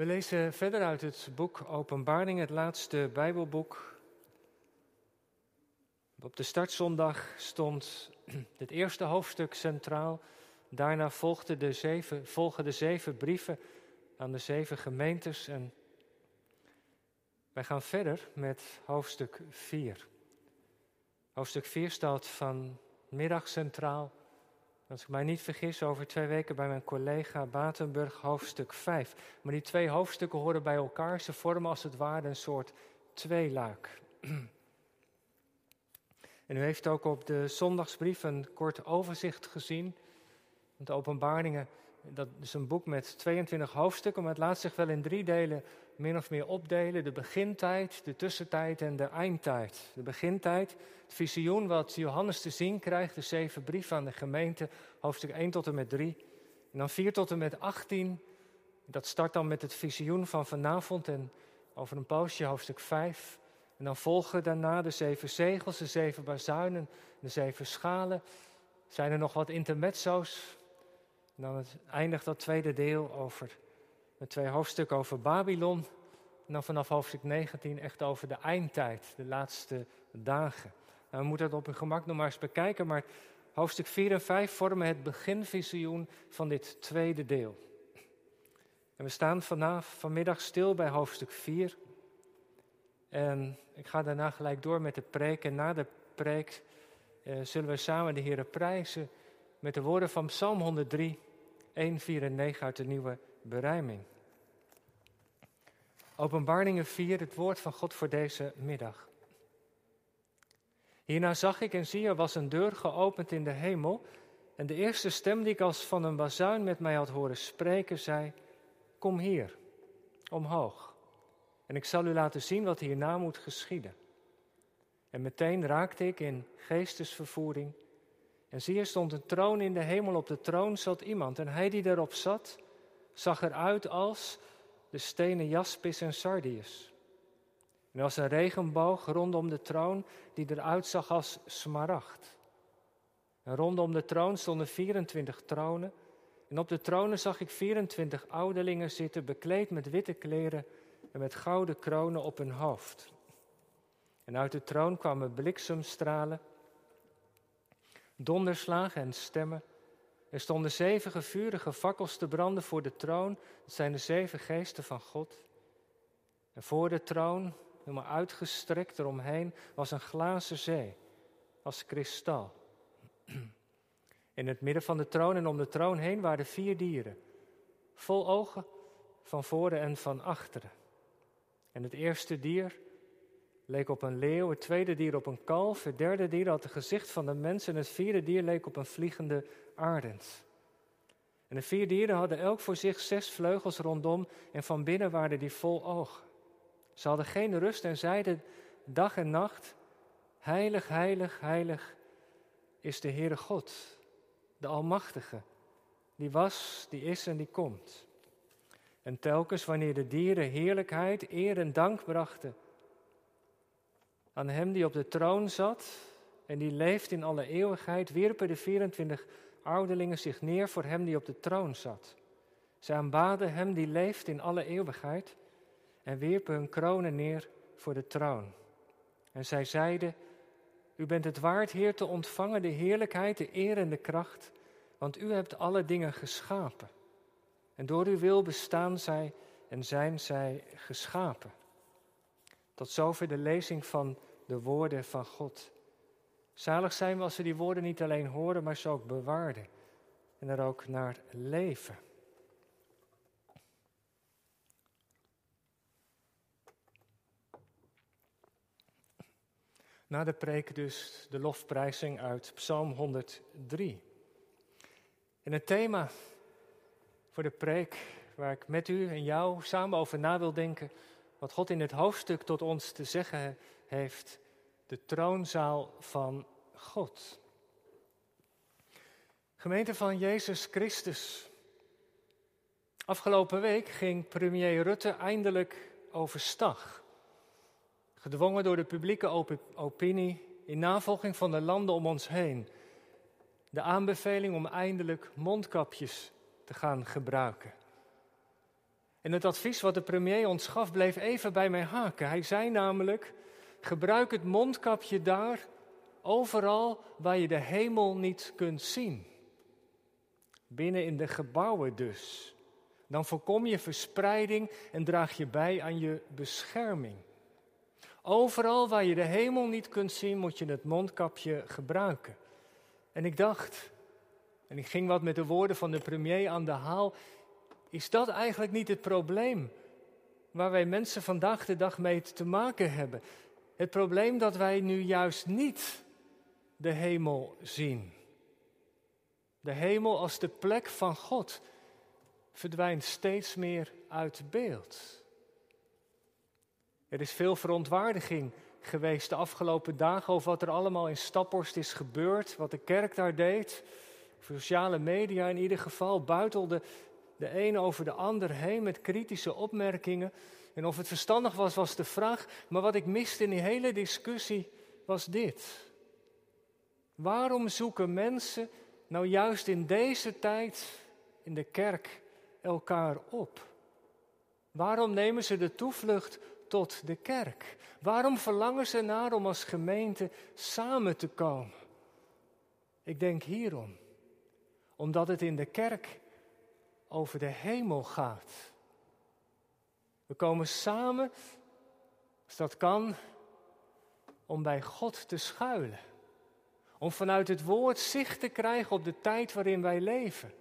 We lezen verder uit het boek Openbaring, het laatste Bijbelboek. Op de startzondag stond het eerste hoofdstuk centraal. Daarna volgden de zeven, volgen de zeven brieven aan de zeven gemeentes. En wij gaan verder met hoofdstuk 4. Hoofdstuk 4 staat vanmiddag centraal. Als ik mij niet vergis, over twee weken bij mijn collega Batenburg hoofdstuk 5. Maar die twee hoofdstukken horen bij elkaar. Ze vormen als het ware een soort tweeluik. En u heeft ook op de zondagsbrief een kort overzicht gezien. De openbaringen, dat is een boek met 22 hoofdstukken, maar het laat zich wel in drie delen min of meer opdelen. De begintijd, de tussentijd en de eindtijd. De begintijd, het visioen wat Johannes te zien krijgt, de zeven brieven aan de gemeente, hoofdstuk 1 tot en met 3. En dan 4 tot en met 18, dat start dan met het visioen van vanavond en over een poosje hoofdstuk 5. En dan volgen daarna de zeven zegels, de zeven bazuinen, de zeven schalen. Zijn er nog wat intermezzo's? En dan eindigt dat tweede deel over, met twee hoofdstukken over Babylon. En dan vanaf hoofdstuk 19 echt over de eindtijd, de laatste dagen. Nou, we moeten het op een gemak nog maar eens bekijken, maar hoofdstuk 4 en 5 vormen het beginvisioen van dit tweede deel. En we staan vanaf, vanmiddag stil bij hoofdstuk 4. En ik ga daarna gelijk door met de preek. En na de preek eh, zullen we samen de Heer prijzen met de woorden van Psalm 103, 1, 4 en 9 uit de nieuwe Openbaringen 4, het woord van God voor deze middag. Hierna zag ik en zie, er was een deur geopend in de hemel. En de eerste stem die ik als van een bazuin met mij had horen spreken, zei: Kom hier, omhoog. En ik zal u laten zien wat hierna moet geschieden. En meteen raakte ik in geestesvervoering. En zie, er stond een troon in de hemel. Op de troon zat iemand. En hij die daarop zat, zag eruit als de stenen jaspis en sardius. En was een regenboog rondom de troon, die eruit zag als smaragd. En rondom de troon stonden 24 tronen. En op de tronen zag ik 24 ouderlingen zitten, bekleed met witte kleren en met gouden kronen op hun hoofd. En uit de troon kwamen bliksemstralen, donderslagen en stemmen. Er stonden zeven vurige fakkels te branden voor de troon. Dat zijn de zeven geesten van God. En voor de troon, helemaal uitgestrekt eromheen, was een glazen zee als kristal. In het midden van de troon en om de troon heen waren vier dieren, vol ogen van voren en van achteren. En het eerste dier leek op een leeuw, het tweede dier op een kalf, het derde dier had het gezicht van een mens en het vierde dier leek op een vliegende arend. En de vier dieren hadden elk voor zich zes vleugels rondom en van binnen waren die vol ogen. Ze hadden geen rust en zeiden dag en nacht, heilig, heilig, heilig is de Heere God, de Almachtige, die was, die is en die komt. En telkens wanneer de dieren heerlijkheid, eer en dank brachten aan hem die op de troon zat en die leeft in alle eeuwigheid, wierpen de 24 ouderlingen zich neer voor hem die op de troon zat. Zij aanbaden hem die leeft in alle eeuwigheid en wierpen hun kronen neer voor de troon. En zij zeiden, u bent het waard, Heer, te ontvangen de heerlijkheid, de eer en de kracht, want u hebt alle dingen geschapen. En door uw wil bestaan zij en zijn zij geschapen. Tot zover de lezing van de woorden van God. Zalig zijn we als we die woorden niet alleen horen, maar ze ook bewaarden en er ook naar leven. Na de preek dus de lofprijzing uit Psalm 103. En het thema voor de preek waar ik met u en jou samen over na wil denken. Wat God in het hoofdstuk tot ons te zeggen heeft. De troonzaal van God. Gemeente van Jezus Christus. Afgelopen week ging premier Rutte eindelijk overstag. Gedwongen door de publieke opinie in navolging van de landen om ons heen. De aanbeveling om eindelijk mondkapjes te gaan gebruiken. En het advies wat de premier ons gaf bleef even bij mij haken. Hij zei namelijk: gebruik het mondkapje daar, overal waar je de hemel niet kunt zien. Binnen in de gebouwen dus. Dan voorkom je verspreiding en draag je bij aan je bescherming. Overal waar je de hemel niet kunt zien, moet je het mondkapje gebruiken. En ik dacht, en ik ging wat met de woorden van de premier aan de haal, is dat eigenlijk niet het probleem waar wij mensen vandaag de dag mee te maken hebben? Het probleem dat wij nu juist niet de hemel zien. De hemel als de plek van God verdwijnt steeds meer uit beeld. Er is veel verontwaardiging geweest de afgelopen dagen over wat er allemaal in Staphorst is gebeurd, wat de kerk daar deed. Sociale media in ieder geval buitelde de een over de ander heen met kritische opmerkingen. En of het verstandig was, was de vraag. Maar wat ik miste in die hele discussie was dit. Waarom zoeken mensen nou juist in deze tijd in de kerk elkaar op? Waarom nemen ze de toevlucht tot de kerk? Waarom verlangen ze naar om als gemeente samen te komen? Ik denk hierom. Omdat het in de kerk over de hemel gaat. We komen samen, als dat kan, om bij God te schuilen. Om vanuit het woord zicht te krijgen op de tijd waarin wij leven.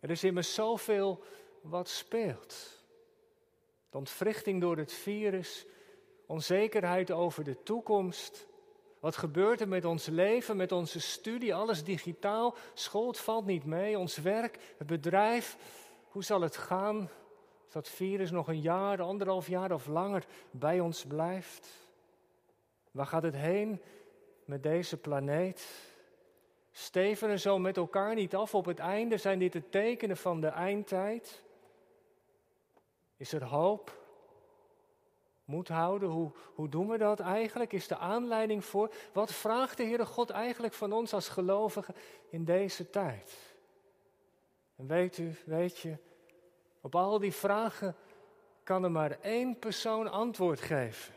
Er is immers zoveel wat speelt. De ontwrichting door het virus, onzekerheid over de toekomst. Wat gebeurt er met ons leven, met onze studie, alles digitaal, school valt niet mee, ons werk, het bedrijf. Hoe zal het gaan als dat virus nog een jaar, anderhalf jaar of langer bij ons blijft? Waar gaat het heen met deze planeet? Stevenen zo met elkaar niet af op het einde? Zijn dit de tekenen van de eindtijd? Is er hoop? Moed houden, hoe, hoe doen we dat eigenlijk? Is de aanleiding voor? Wat vraagt de Heere God eigenlijk van ons als gelovigen in deze tijd? En weet u, weet je, op al die vragen kan er maar één persoon antwoord geven.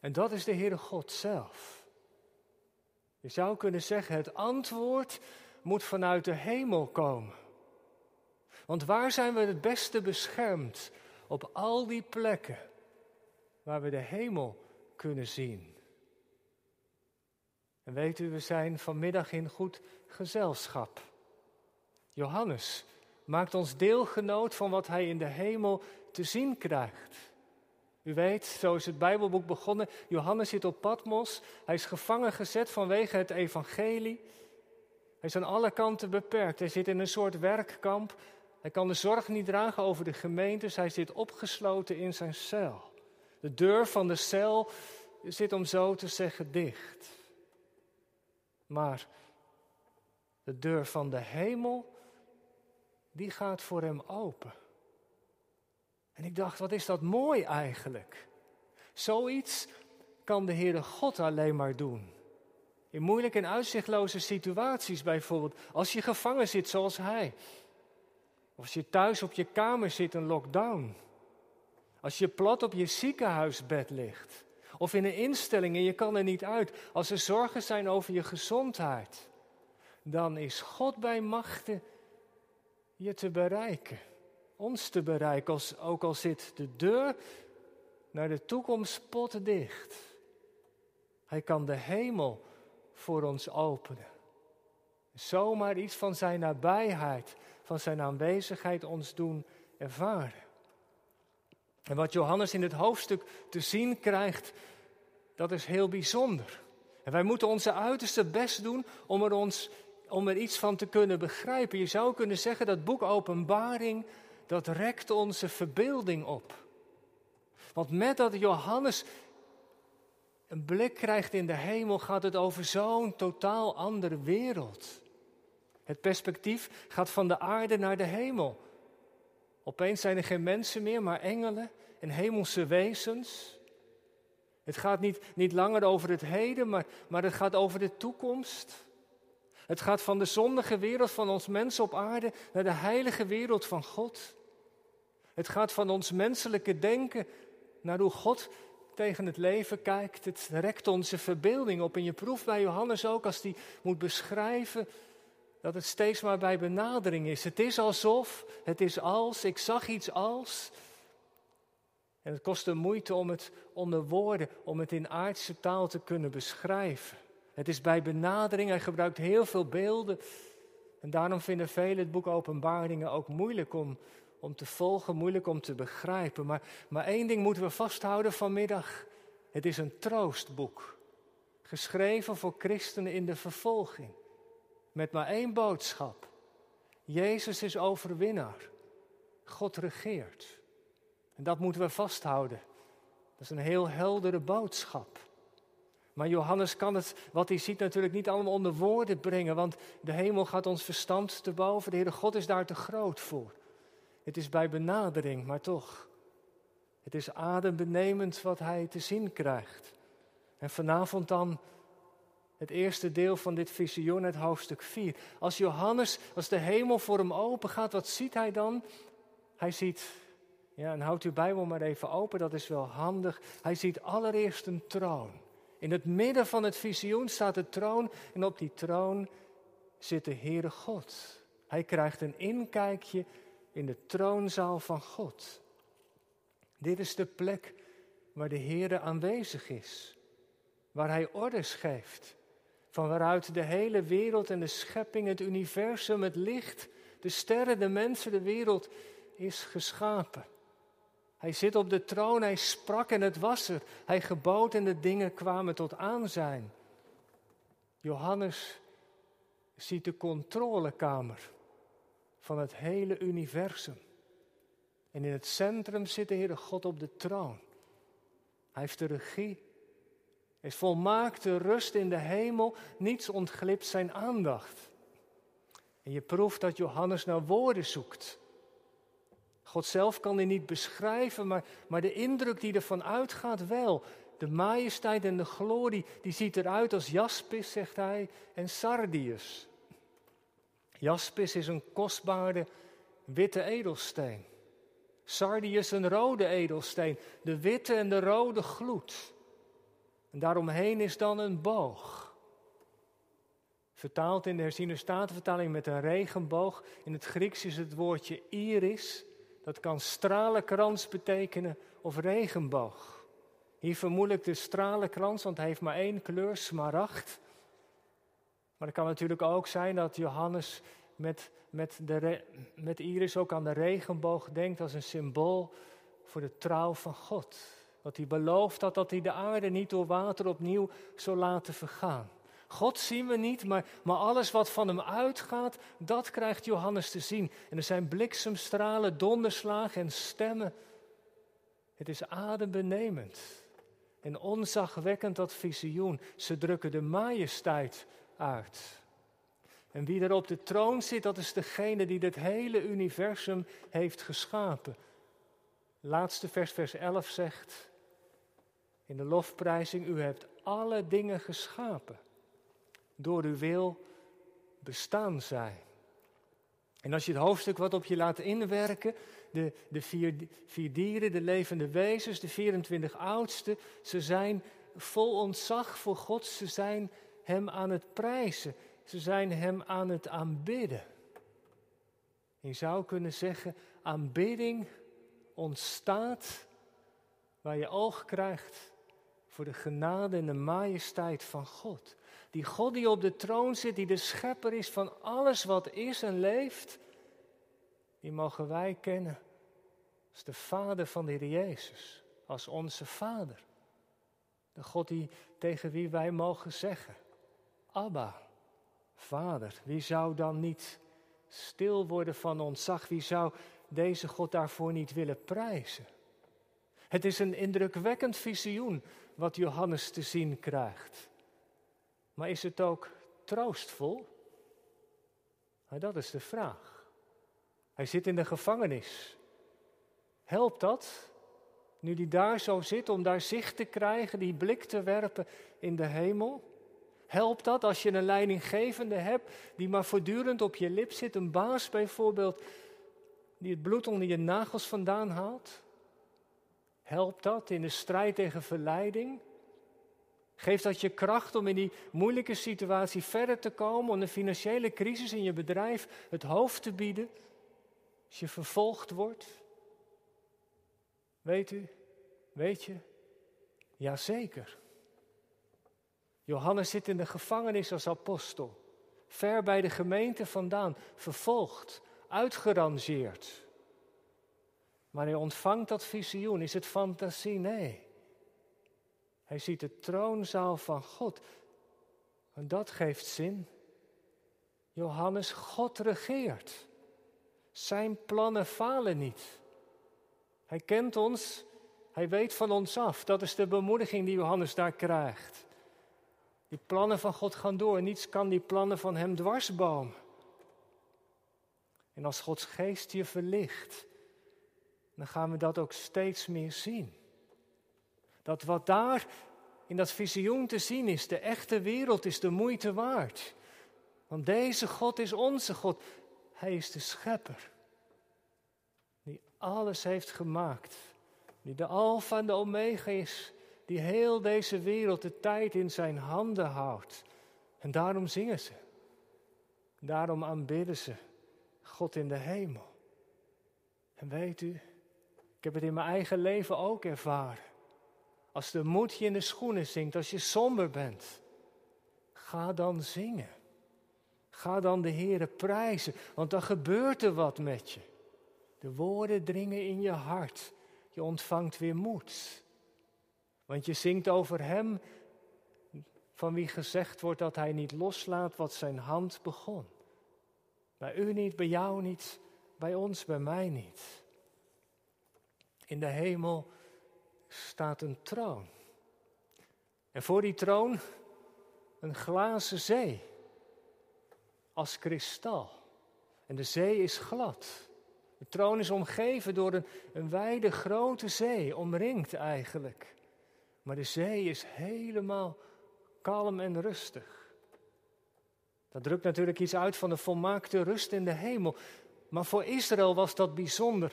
En dat is de Heere God zelf. Je zou kunnen zeggen, het antwoord moet vanuit de hemel komen. Want waar zijn we het beste beschermd? Op al die plekken waar we de hemel kunnen zien. En weet u, we zijn vanmiddag in goed gezelschap. Johannes maakt ons deelgenoot van wat hij in de hemel te zien krijgt. U weet, zo is het Bijbelboek begonnen. Johannes zit op Patmos. Hij is gevangen gezet vanwege het evangelie. Hij is aan alle kanten beperkt. Hij zit in een soort werkkamp. Hij kan de zorg niet dragen over de gemeentes. Hij zit opgesloten in zijn cel. De deur van de cel zit om zo te zeggen dicht. Maar de deur van de hemel, die gaat voor hem open. En ik dacht, wat is dat mooi eigenlijk? Zoiets kan de Heere God alleen maar doen. In moeilijke en uitzichtloze situaties bijvoorbeeld. Als je gevangen zit zoals hij. Of als je thuis op je kamer zit een lockdown. Als je plat op je ziekenhuisbed ligt. Of in een instelling en je kan er niet uit. Als er zorgen zijn over je gezondheid. Dan is God bij machten je te bereiken. Ons te bereiken. Als, ook al zit de deur naar de toekomst dicht. Hij kan de hemel voor ons openen. Zomaar iets van zijn nabijheid, van zijn aanwezigheid ons doen ervaren. En wat Johannes in het hoofdstuk te zien krijgt, dat is heel bijzonder. En wij moeten onze uiterste best doen om er, ons, om er iets van te kunnen begrijpen. Je zou kunnen zeggen dat boek Openbaring, dat rekt onze verbeelding op. Want met dat Johannes een blik krijgt in de hemel, gaat het over zo'n totaal andere wereld. Het perspectief gaat van de aarde naar de hemel. Opeens zijn er geen mensen meer, maar engelen en hemelse wezens. Het gaat niet, niet langer over het heden, maar, maar het gaat over de toekomst. Het gaat van de zondige wereld van ons mensen op aarde naar de heilige wereld van God. Het gaat van ons menselijke denken naar hoe God tegen het leven kijkt. Het rekt onze verbeelding op. En je proeft bij Johannes ook als hij moet beschrijven dat het steeds maar bij benadering is. Het is alsof, het is als, ik zag iets als. En het kost een moeite om het onder woorden, om het in aardse taal te kunnen beschrijven. Het is bij benadering, hij gebruikt heel veel beelden. En daarom vinden velen het boek Openbaringen ook moeilijk om, om te volgen, moeilijk om te begrijpen. Maar, maar één ding moeten we vasthouden vanmiddag. Het is een troostboek. Geschreven voor christenen in de vervolging. Met maar één boodschap. Jezus is overwinnaar. God regeert. En dat moeten we vasthouden. Dat is een heel heldere boodschap. Maar Johannes kan het, wat hij ziet, natuurlijk niet allemaal onder woorden brengen, want de hemel gaat ons verstand te boven. De Heere God is daar te groot voor. Het is bij benadering, maar toch. Het is adembenemend wat hij te zien krijgt. En vanavond dan het eerste deel van dit visioen, het hoofdstuk 4. Als Johannes, als de hemel voor hem open gaat, wat ziet hij dan? Hij ziet, ja, en houdt uw Bijbel maar even open, dat is wel handig. Hij ziet allereerst een troon. In het midden van het visioen staat de troon en op die troon zit de Heere God. Hij krijgt een inkijkje in de troonzaal van God. Dit is de plek waar de Heere aanwezig is, waar Hij orders geeft, van waaruit de hele wereld en de schepping, het universum, het licht, de sterren, de mensen, de wereld is geschapen. Hij zit op de troon, hij sprak en het was er. Hij gebood en de dingen kwamen tot aanzijn. Johannes ziet de controlekamer van het hele universum. En in het centrum zit de Heere God op de troon. Hij heeft de regie. Er is volmaakte rust in de hemel. Niets ontglipt zijn aandacht. En je proeft dat Johannes naar woorden zoekt. God zelf kan hij niet beschrijven, maar, maar de indruk die ervan uitgaat wel. De majesteit en de glorie, die ziet eruit als jaspis, zegt hij, en sardius. Jaspis is een kostbare witte edelsteen. Sardius een rode edelsteen, de witte en de rode gloed. En daaromheen is dan een boog. Vertaald in de herziene statenvertaling met een regenboog. In het Grieks is het woordje iris. Dat kan stralenkrans betekenen of regenboog. Hier vermoedelijk de stralenkrans, want hij heeft maar één kleur, smaragd. Maar het kan natuurlijk ook zijn dat Johannes met, met, de, met Iris ook aan de regenboog denkt als een symbool voor de trouw van God. Dat hij belooft dat, dat hij de aarde niet door water opnieuw zal laten vergaan. God zien we niet, maar, maar alles wat van hem uitgaat, dat krijgt Johannes te zien. En er zijn bliksemstralen, donderslagen en stemmen. Het is adembenemend en onzagwekkend dat visioen. Ze drukken de majesteit uit. En wie er op de troon zit, dat is degene die dit hele universum heeft geschapen. Laatste vers, vers 11 zegt in de lofprijzing, u hebt alle dingen geschapen door uw wil bestaan zij. En als je het hoofdstuk wat op je laat inwerken, de, de vier, vier dieren, de levende wezens, de 24 oudsten, ze zijn vol ontzag voor God, ze zijn Hem aan het prijzen, ze zijn Hem aan het aanbidden. Je zou kunnen zeggen, aanbidding ontstaat waar je oog krijgt voor de genade en de majesteit van God. Die God die op de troon zit, die de schepper is van alles wat is en leeft, die mogen wij kennen als de Vader van de Heer Jezus, als onze Vader. De God die, tegen wie wij mogen zeggen, Abba, Vader. Wie zou dan niet stil worden van ontzag? Wie zou deze God daarvoor niet willen prijzen? Het is een indrukwekkend visioen wat Johannes te zien krijgt. Maar is het ook troostvol? Nou, dat is de vraag. Hij zit in de gevangenis. Helpt dat, nu hij daar zo zit, om daar zicht te krijgen, die blik te werpen in de hemel? Helpt dat als je een leidinggevende hebt die maar voortdurend op je lip zit, een baas bijvoorbeeld? die het bloed onder je nagels vandaan haalt? Helpt dat in de strijd tegen verleiding? Geeft dat je kracht om in die moeilijke situatie verder te komen, om de financiële crisis in je bedrijf het hoofd te bieden, als je vervolgd wordt? Weet u, weet je, jazeker. Johannes zit in de gevangenis als apostel, ver bij de gemeente vandaan, vervolgd, uitgerangeerd. Maar hij ontvangt dat visioen. Is het fantasie? Nee. Hij ziet de troonzaal van God. En dat geeft zin. Johannes, God regeert. Zijn plannen falen niet. Hij kent ons, hij weet van ons af. Dat is de bemoediging die Johannes daar krijgt. Die plannen van God gaan door. Niets kan die plannen van Hem dwarsbomen. En als Gods geest je verlicht, dan gaan we dat ook steeds meer zien. Dat wat daar in dat visioen te zien is, de echte wereld is de moeite waard. Want deze God is onze God. Hij is de schepper. Die alles heeft gemaakt. Die de Alpha en de Omega is. Die heel deze wereld de tijd in zijn handen houdt. En daarom zingen ze. Daarom aanbidden ze God in de hemel. En weet u, ik heb het in mijn eigen leven ook ervaren. Als de moed je in de schoenen zingt, als je somber bent, ga dan zingen. Ga dan de Heere prijzen, want dan gebeurt er wat met je. De woorden dringen in je hart. Je ontvangt weer moed. Want je zingt over Hem van wie gezegd wordt dat Hij niet loslaat wat Zijn hand begon. Bij u niet, bij jou niet, bij ons, bij mij niet. In de hemel staat een troon. En voor die troon een glazen zee als kristal. En de zee is glad. De troon is omgeven door een, een wijde grote zee, omringd eigenlijk. Maar de zee is helemaal kalm en rustig. Dat drukt natuurlijk iets uit van de volmaakte rust in de hemel. Maar voor Israël was dat bijzonder.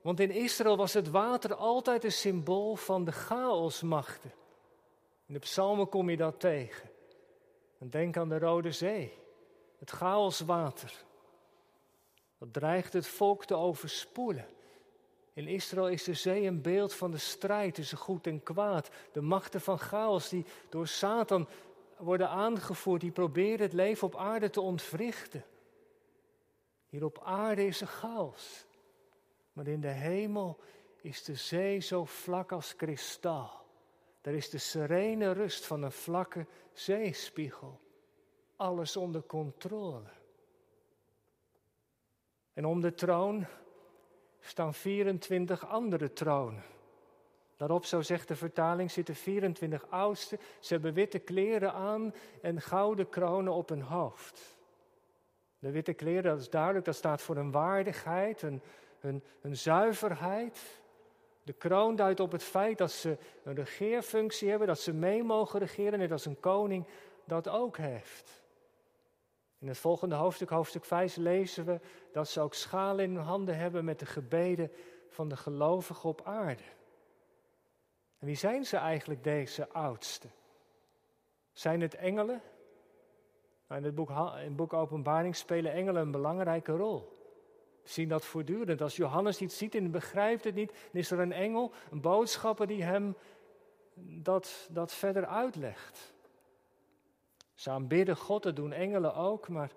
Want in Israël was het water altijd een symbool van de chaosmachten. In de psalmen kom je dat tegen. En denk aan de Rode Zee, het chaoswater. Dat dreigt het volk te overspoelen. In Israël is de zee een beeld van de strijd tussen goed en kwaad. De machten van chaos die door Satan worden aangevoerd, die proberen het leven op aarde te ontwrichten. Hier op aarde is er chaos. Maar in de hemel is de zee zo vlak als kristal. Daar is de serene rust van een vlakke zeespiegel. Alles onder controle. En om de troon staan 24 andere tronen. Daarop, zo zegt de vertaling, zitten 24 oudsten. Ze hebben witte kleren aan en gouden kronen op hun hoofd. De witte kleren, dat is duidelijk, dat staat voor een waardigheid, een, zuiverheid. De kroon duidt op het feit dat ze een regeerfunctie hebben, dat ze mee mogen regeren, net als een koning dat ook heeft. In het volgende hoofdstuk, hoofdstuk 5, lezen we dat ze ook schalen in handen hebben met de gebeden van de gelovigen op aarde. En wie zijn ze eigenlijk, deze oudsten? Zijn het engelen? Nou, in, het boek, in boek Openbaring spelen engelen een belangrijke rol. We zien dat voortdurend. Als Johannes iets ziet en begrijpt het niet, dan is er een engel, een boodschapper die hem dat, dat verder uitlegt. Ze aanbidden God, dat doen engelen ook, maar,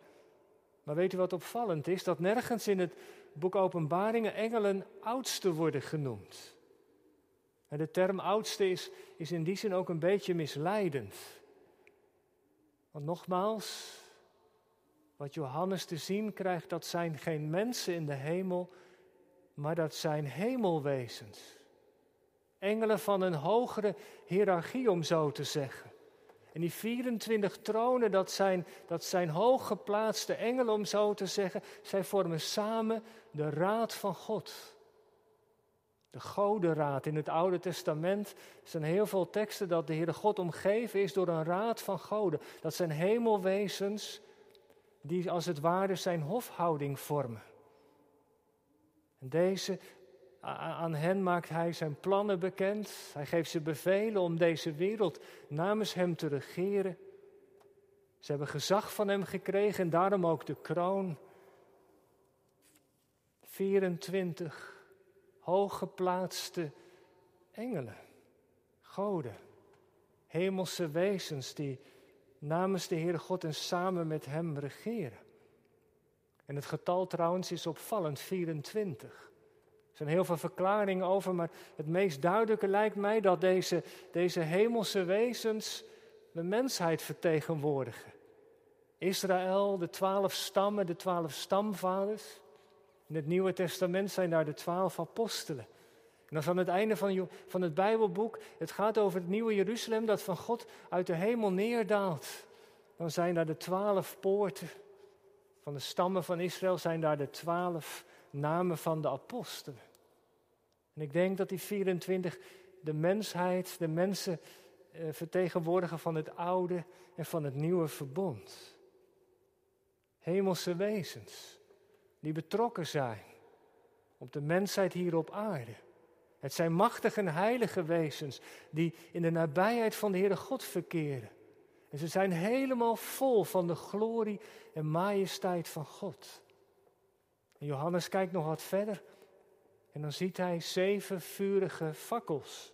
maar weet u wat opvallend is? Dat nergens in het boek Openbaringen engelen oudste worden genoemd. En de term oudste is, is in die zin ook een beetje misleidend. Want nogmaals, wat Johannes te zien krijgt, dat zijn geen mensen in de hemel, maar dat zijn hemelwezens. Engelen van een hogere hiërarchie, om zo te zeggen. En die 24 tronen, dat zijn, dat zijn hooggeplaatste engelen, om zo te zeggen. Zij vormen samen de raad van God. De godenraad in het Oude Testament zijn heel veel teksten dat de Heere God omgeven is door een raad van goden. Dat zijn hemelwezens die als het ware zijn hofhouding vormen. En deze, aan hen maakt hij zijn plannen bekend. Hij geeft ze bevelen om deze wereld namens hem te regeren. Ze hebben gezag van hem gekregen en daarom ook de kroon. 24 hooggeplaatste engelen, goden, hemelse wezens die namens de Heere God en samen met Hem regeren. En het getal trouwens is opvallend, 24. Er zijn heel veel verklaringen over, maar het meest duidelijke lijkt mij dat deze, deze hemelse wezens de mensheid vertegenwoordigen. Israël, de twaalf stammen, de twaalf stamvaders. In het Nieuwe Testament zijn daar de twaalf apostelen. En dan aan het einde van, van het Bijbelboek, het gaat over het nieuwe Jeruzalem dat van God uit de hemel neerdaalt. Dan zijn daar de twaalf poorten van de stammen van Israël, zijn daar de twaalf namen van de apostelen. En ik denk dat die 24 de mensheid, de mensen eh, vertegenwoordigen van het oude en van het nieuwe verbond. Hemelse wezens die betrokken zijn op de mensheid hier op aarde. Het zijn machtige en heilige wezens die in de nabijheid van de Heere God verkeren. En ze zijn helemaal vol van de glorie en majesteit van God. Johannes kijkt nog wat verder en dan ziet hij zeven vurige fakkels.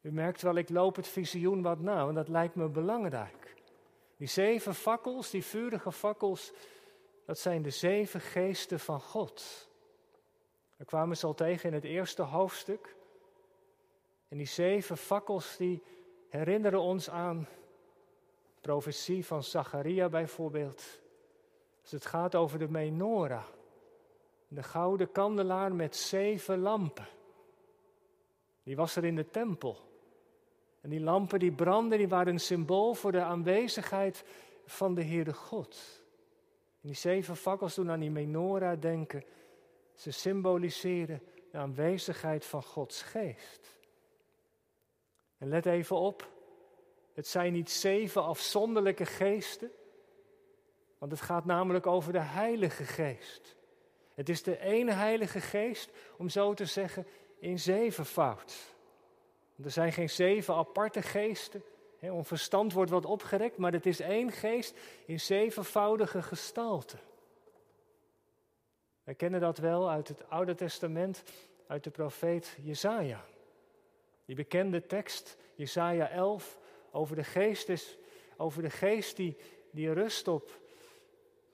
U merkt wel, ik loop het visioen wat na, want dat lijkt me belangrijk. Die zeven fakkels, die vurige fakkels, dat zijn de zeven geesten van God. Daar kwamen ze al tegen in het eerste hoofdstuk. En die zeven fakkels die herinneren ons aan profetie van Zacharia bijvoorbeeld. Als het gaat over de menorah. De gouden kandelaar met zeven lampen. Die was er in de tempel. En die lampen die brandden, die waren een symbool voor de aanwezigheid van de Heere God. En die zeven fakkels doen aan die menorah denken. Ze symboliseren de aanwezigheid van Gods geest. En let even op, het zijn niet zeven afzonderlijke geesten, want het gaat namelijk over de Heilige Geest. Het is de ene Heilige Geest, om zo te zeggen, in zevenvoud. Er zijn geen zeven aparte geesten. He, verstand wordt wat opgerekt, maar het is één geest in zevenvoudige gestalte. Wij kennen dat wel uit het Oude Testament, uit de profeet Jesaja. Die bekende tekst, Jesaja 11, over de geest, is, over de geest die, die rust op,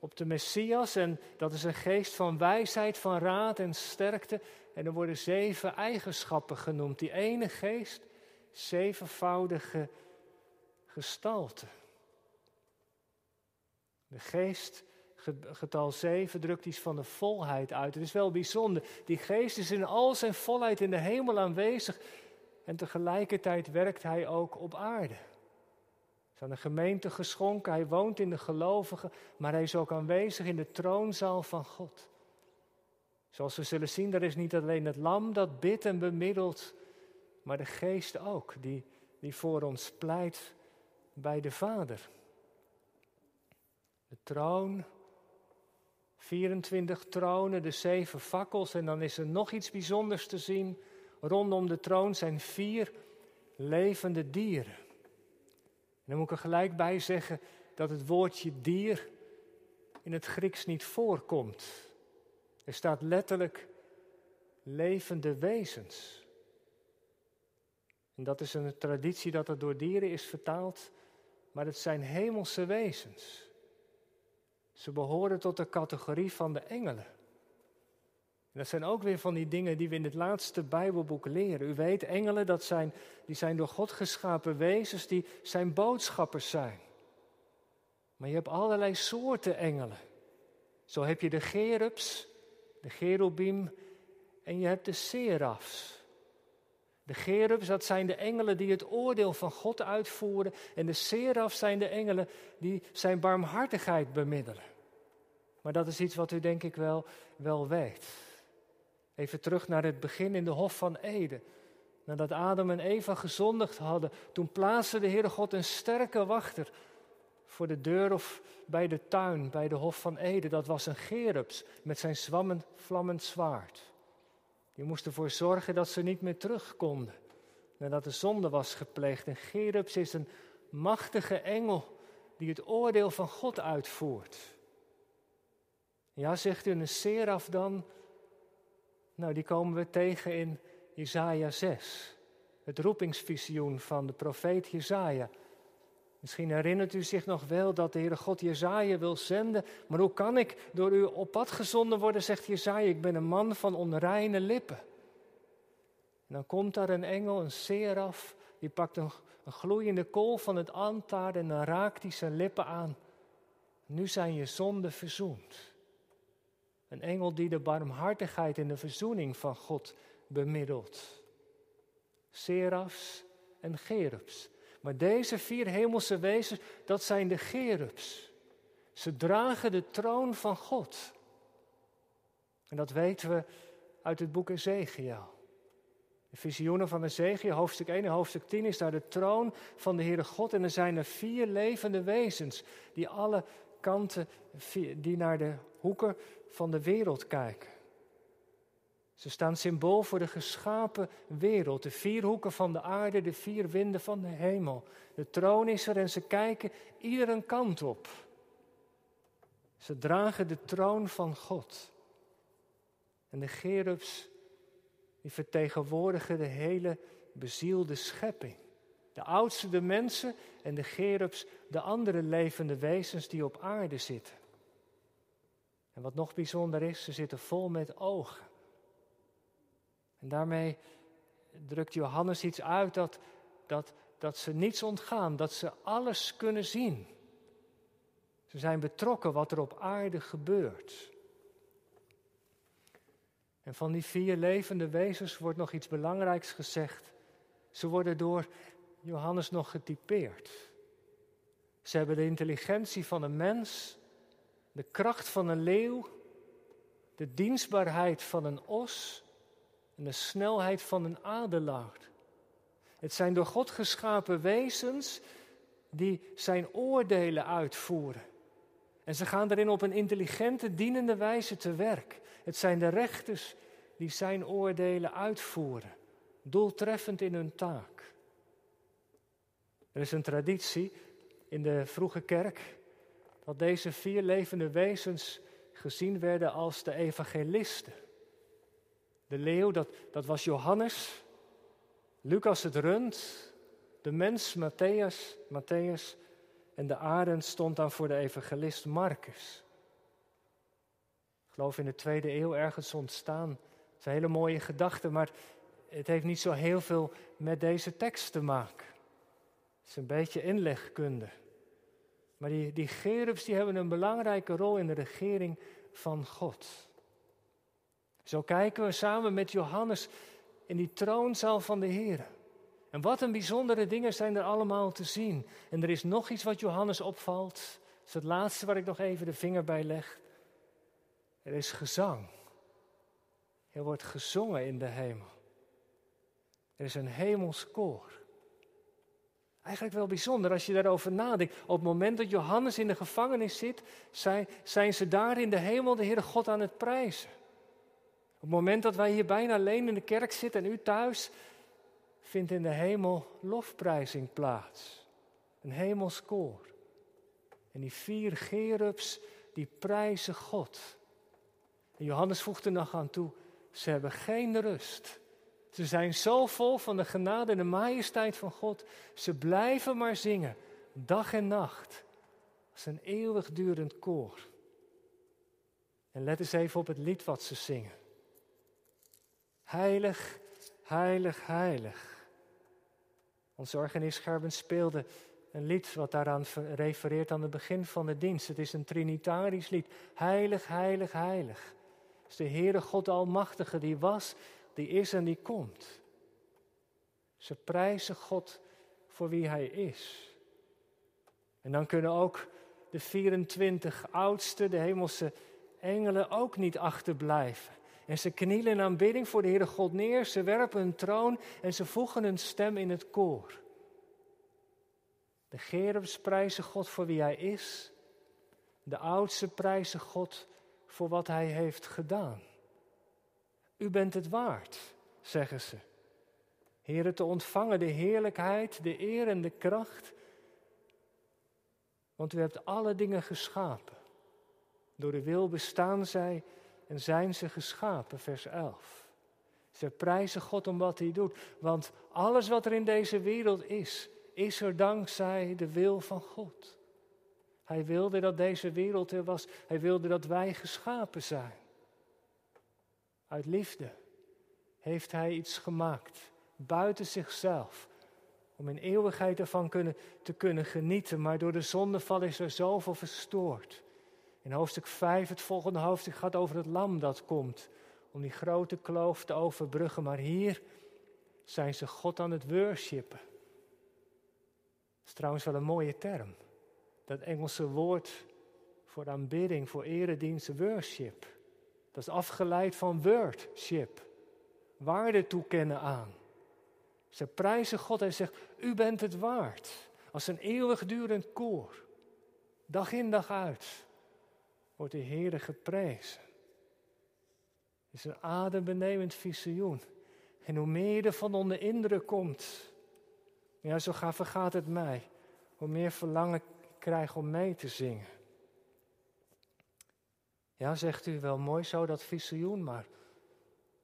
op de Messias. En dat is een geest van wijsheid, van raad en sterkte. En er worden zeven eigenschappen genoemd. Die ene geest, zevenvoudige gestalte. De geest getal 7 drukt iets van de volheid uit. Het is wel bijzonder. Die geest is in al zijn volheid in de hemel aanwezig. En tegelijkertijd werkt hij ook op aarde. Aan de gemeente geschonken, hij woont in de gelovigen, maar hij is ook aanwezig in de troonzaal van God. Zoals we zullen zien, er is niet alleen het lam dat bidt en bemiddelt, maar de geest ook, die, die voor ons pleit bij de Vader. De troon 24 tronen, de zeven fakkels en dan is er nog iets bijzonders te zien. Rondom de troon zijn vier levende dieren. En dan moet ik er gelijk bij zeggen dat het woordje dier in het Grieks niet voorkomt. Er staat letterlijk levende wezens. En dat is een traditie dat er door dieren is vertaald, maar het zijn hemelse wezens. Ze behoren tot de categorie van de engelen. En dat zijn ook weer van die dingen die we in het laatste Bijbelboek leren. U weet, engelen, dat zijn, die zijn door God geschapen wezens die zijn boodschappers zijn. Maar je hebt allerlei soorten engelen. Zo heb je de gerubs, de cherubim en je hebt de serafs. De gerubs, dat zijn de engelen die het oordeel van God uitvoeren. En de serafs zijn de engelen die zijn barmhartigheid bemiddelen. Maar dat is iets wat u denk ik wel, wel weet. Even terug naar het begin in de Hof van Eden. Nadat Adam en Eva gezondigd hadden, toen plaatste de Heere God een sterke wachter voor de deur of bij de tuin, bij de Hof van Ede. Dat was een Gerubs met zijn zwammend, vlammend zwaard. Die moest ervoor zorgen dat ze niet meer terug konden nadat de zonde was gepleegd. En Gerubs is een machtige engel die het oordeel van God uitvoert. Ja, zegt u een seraf dan? Nou, die komen we tegen in Jesaja 6. Het roepingsvisioen van de profeet Jesaja. Misschien herinnert u zich nog wel dat de Heere God Jezaja wil zenden. Maar hoe kan ik door u op pad gezonden worden, zegt Jezaja. Ik ben een man van onreine lippen. En dan komt daar een engel, een seraf. Die pakt een, gloeiende kool van het altaar en dan raakt hij zijn lippen aan. Nu zijn je zonden verzoend. Een engel die de barmhartigheid en de verzoening van God bemiddelt. Serafs en gerubs. Maar deze vier hemelse wezens, dat zijn de gerubs. Ze dragen de troon van God. En dat weten we uit het boek Ezekiel. De visioenen van Ezekiel, hoofdstuk 1 en hoofdstuk 10, is daar de troon van de Heere God. En er zijn er vier levende wezens die alle kanten, die naar de hoeken van de wereld kijken. Ze staan symbool voor de geschapen wereld, de vier hoeken van de aarde, de vier winden van de hemel. De troon is er en ze kijken iedere kant op. Ze dragen de troon van God. En de gerubs, die vertegenwoordigen de hele bezielde schepping. De oudste de mensen en de gerubs de andere levende wezens die op aarde zitten. En wat nog bijzonder is, ze zitten vol met ogen. En daarmee drukt Johannes iets uit dat, dat, dat ze niets ontgaan, dat ze alles kunnen zien. Ze zijn betrokken wat er op aarde gebeurt. En van die vier levende wezens wordt nog iets belangrijks gezegd. Ze worden door Johannes nog getypeerd. Ze hebben de intelligentie van een mens, de kracht van een leeuw, de dienstbaarheid van een os en de snelheid van een adelaar. Het zijn door God geschapen wezens die zijn oordelen uitvoeren. En ze gaan erin op een intelligente, dienende wijze te werk. Het zijn de rechters die zijn oordelen uitvoeren, doeltreffend in hun taak. Er is een traditie in de vroege kerk dat deze vier levende wezens gezien werden als de evangelisten. De leeuw, dat, dat was Johannes. Lucas het rund. De mens, Matthäus, Matthäus. En de arend stond dan voor de evangelist Marcus. Ik geloof in de tweede eeuw ergens ontstaan. Het is een hele mooie gedachte, maar het heeft niet zo heel veel met deze tekst te maken. Het is een beetje inlegkunde. Maar die, die gerubs die hebben een belangrijke rol in de regering van God. Zo kijken we samen met Johannes in die troonzaal van de Heer. En wat een bijzondere dingen zijn er allemaal te zien. En er is nog iets wat Johannes opvalt. Dat is het laatste waar ik nog even de vinger bij leg. Er is gezang. Er wordt gezongen in de hemel. Er is een hemels koor. Eigenlijk wel bijzonder als je daarover nadenkt. Op het moment dat Johannes in de gevangenis zit, zijn, ze daar in de hemel de Heere God aan het prijzen. Op het moment dat wij hier bijna alleen in de kerk zitten en u thuis, vindt in de hemel lofprijzing plaats. Een hemelskoor. En die vier gerubs, die prijzen God. En Johannes voegt er nog aan toe, ze hebben geen rust. Ze zijn zo vol van de genade en de majesteit van God. Ze blijven maar zingen, dag en nacht. Als een eeuwigdurend koor. En let eens even op het lied wat ze zingen. Heilig, heilig, heilig. Onze organist speelde een lied wat daaraan refereert aan het begin van de dienst. Het is een trinitarisch lied. Heilig, heilig, heilig. Het is de Heere God Almachtige die was, die is en die komt. Ze prijzen God voor wie Hij is. En dan kunnen ook de 24 oudste, de hemelse engelen, ook niet achterblijven. En ze knielen in aanbidding voor de Heere God neer. Ze werpen hun troon en ze voegen hun stem in het koor. De gerubs prijzen God voor wie hij is. De oudste prijzen God voor wat hij heeft gedaan. U bent het waard, zeggen ze. Heren, te ontvangen de heerlijkheid, de eer en de kracht. Want u hebt alle dingen geschapen. Door de wil bestaan zij en zijn ze geschapen, vers 11. Ze prijzen God om wat hij doet, want alles wat er in deze wereld is, is er dankzij de wil van God. Hij wilde dat deze wereld er was. Hij wilde dat wij geschapen zijn. Uit liefde heeft hij iets gemaakt, buiten zichzelf, om in eeuwigheid ervan kunnen, te kunnen genieten. Maar door de zondeval is er zoveel verstoord. In hoofdstuk 5, het volgende hoofdstuk, gaat over het lam dat komt. Om die grote kloof te overbruggen. Maar hier zijn ze God aan het worshipen. Dat is trouwens wel een mooie term. Dat Engelse woord voor aanbidding, voor eredienst, worship. Dat is afgeleid van worship. Waarde toekennen aan. Ze prijzen God en zegt, u bent het waard. Als een eeuwigdurend koor. Dag in dag uit wordt de Heer geprezen. Het is een adembenemend visioen. En hoe meer je er van onder indruk komt, ja, zo gaat vergaat het mij. Hoe meer verlangen ik krijg om mee te zingen. Ja, zegt u wel mooi zo dat visioen, maar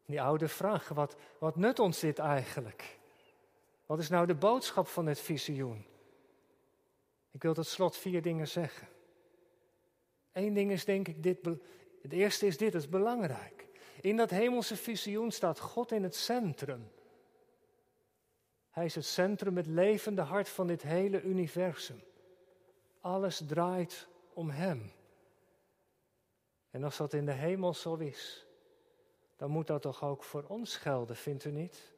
die oude vraag, wat, wat nut ons dit eigenlijk? Wat is nou de boodschap van het visioen? Ik wil tot slot vier dingen zeggen. Eén ding is denk ik dit, het eerste is dit, het is belangrijk. In dat hemelse visioen staat God in het centrum. Hij is het centrum, het levende hart van dit hele universum. Alles draait om Hem. En als dat in de hemel zo is, dan moet dat toch ook voor ons gelden, vindt u niet?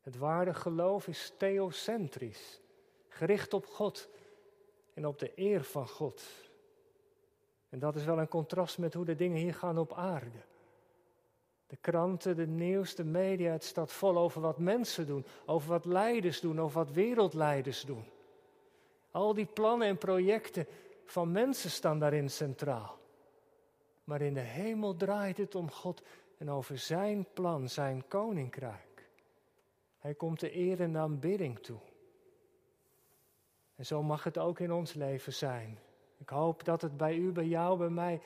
Het ware geloof is theocentrisch, gericht op God en op de eer van God. En dat is wel een contrast met hoe de dingen hier gaan op aarde. De kranten, de nieuws, de media, het staat vol over wat mensen doen, over wat leiders doen, over wat wereldleiders doen. Al die plannen en projecten van mensen staan daarin centraal. Maar in de hemel draait het om God en over zijn plan, zijn koninkrijk. Hij komt de eer en aanbidding toe. En zo mag het ook in ons leven zijn. Ik hoop dat het bij u, bij jou, bij mij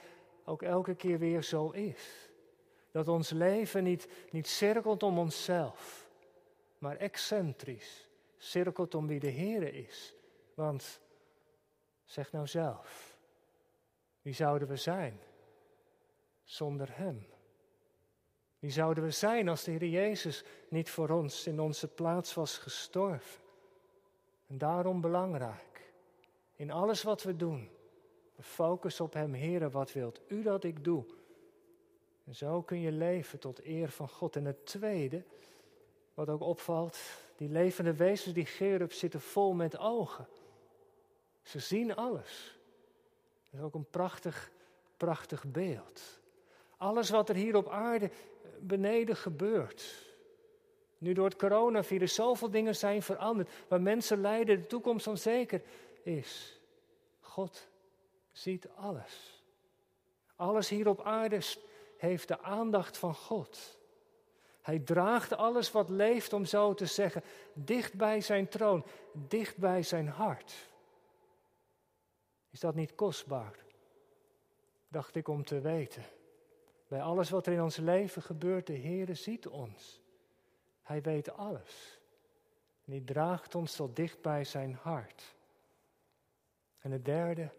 ook elke keer weer zo is. Dat ons leven niet, niet cirkelt om onszelf, maar excentrisch cirkelt om wie de Heer is. Want, zeg nou zelf, wie zouden we zijn zonder Hem? Wie zouden we zijn als de Heer Jezus niet voor ons in onze plaats was gestorven? En daarom belangrijk, in alles wat we doen, focus op Hem, Heere, wat wilt u dat ik doe? En zo kun je leven tot eer van God. En het tweede, wat ook opvalt, die levende wezens, die gerub, zitten vol met ogen. Ze zien alles. Dat is ook een prachtig, prachtig beeld. Alles wat er hier op aarde beneden gebeurt. Nu door het coronavirus zoveel dingen zijn veranderd, waar mensen lijden, de toekomst onzeker is. God ziet alles. Alles hier op aarde heeft de aandacht van God. Hij draagt alles wat leeft, om zo te zeggen, dicht bij zijn troon, dicht bij zijn hart. Is dat niet kostbaar? Dacht ik om te weten. Bij alles wat er in ons leven gebeurt, de Heere ziet ons. Hij weet alles. En hij draagt ons tot dicht bij zijn hart. En het derde,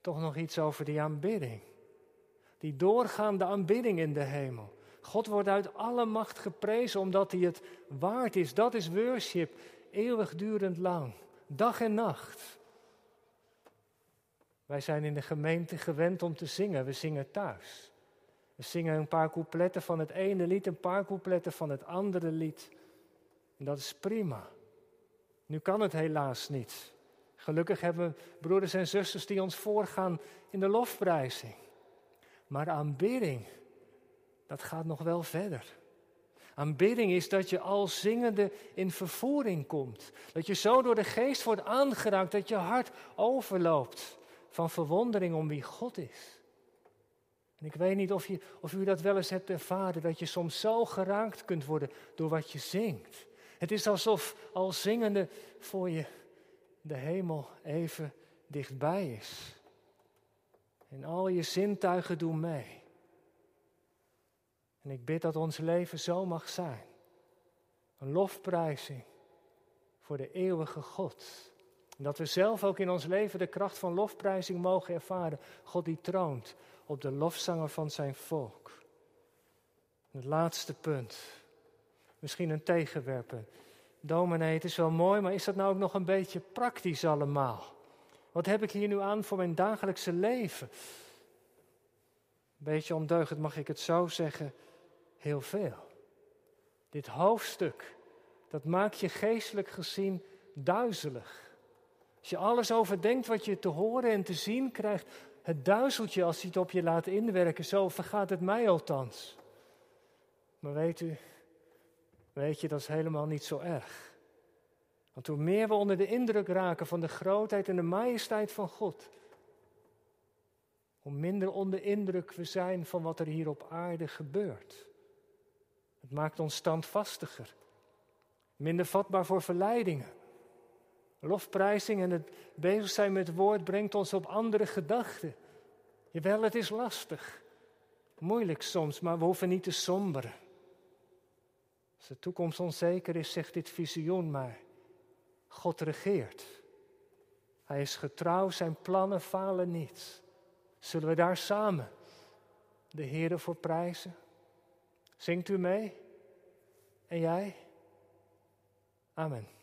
toch nog iets over die aanbidding. Die doorgaande aanbidding in de hemel. God wordt uit alle macht geprezen omdat hij het waard is. Dat is worship, eeuwigdurend lang, dag en nacht. Wij zijn in de gemeente gewend om te zingen. We zingen thuis. We zingen een paar coupletten van het ene lied, een paar coupletten van het andere lied. En dat is prima. Nu kan het helaas niet. Gelukkig hebben we broeders en zusters die ons voorgaan in de lofprijzing. Maar aanbidding, dat gaat nog wel verder. Aanbidding is dat je al zingende in vervoering komt. Dat je zo door de geest wordt aangeraakt dat je hart overloopt van verwondering om wie God is. En ik weet niet of, je, of u dat wel eens hebt ervaren, dat je soms zo geraakt kunt worden door wat je zingt. Het is alsof al zingende voor je de hemel even dichtbij is. En al je zintuigen doen mee. En ik bid dat ons leven zo mag zijn. Een lofprijzing voor de eeuwige God. En dat we zelf ook in ons leven de kracht van lofprijzing mogen ervaren. God die troont op de lofzanger van zijn volk. het laatste punt. Misschien een tegenwerpen. Dominee, het is wel mooi, maar is dat nou ook nog een beetje praktisch allemaal? Wat heb ik hier nu aan voor mijn dagelijkse leven? Een beetje ondeugend mag ik het zo zeggen, heel veel. Dit hoofdstuk, dat maakt je geestelijk gezien duizelig. Als je alles overdenkt wat je te horen en te zien krijgt, het duizelt je als hij het op je laat inwerken. Zo vergaat het mij althans. Maar weet u, weet je, dat is helemaal niet zo erg. Want hoe meer we onder de indruk raken van de grootheid en de majesteit van God, hoe minder onder indruk we zijn van wat er hier op aarde gebeurt. Het maakt ons standvastiger, minder vatbaar voor verleidingen. Lofprijzing en het bezig zijn met het woord brengt ons op andere gedachten. Jawel, het is lastig, moeilijk soms, maar we hoeven niet te somberen. Als de toekomst onzeker is, zegt dit visioen maar. God regeert. Hij is getrouw, zijn plannen falen niet. Zullen we daar samen de Heer voor prijzen? Zingt u mee? En jij? Amen.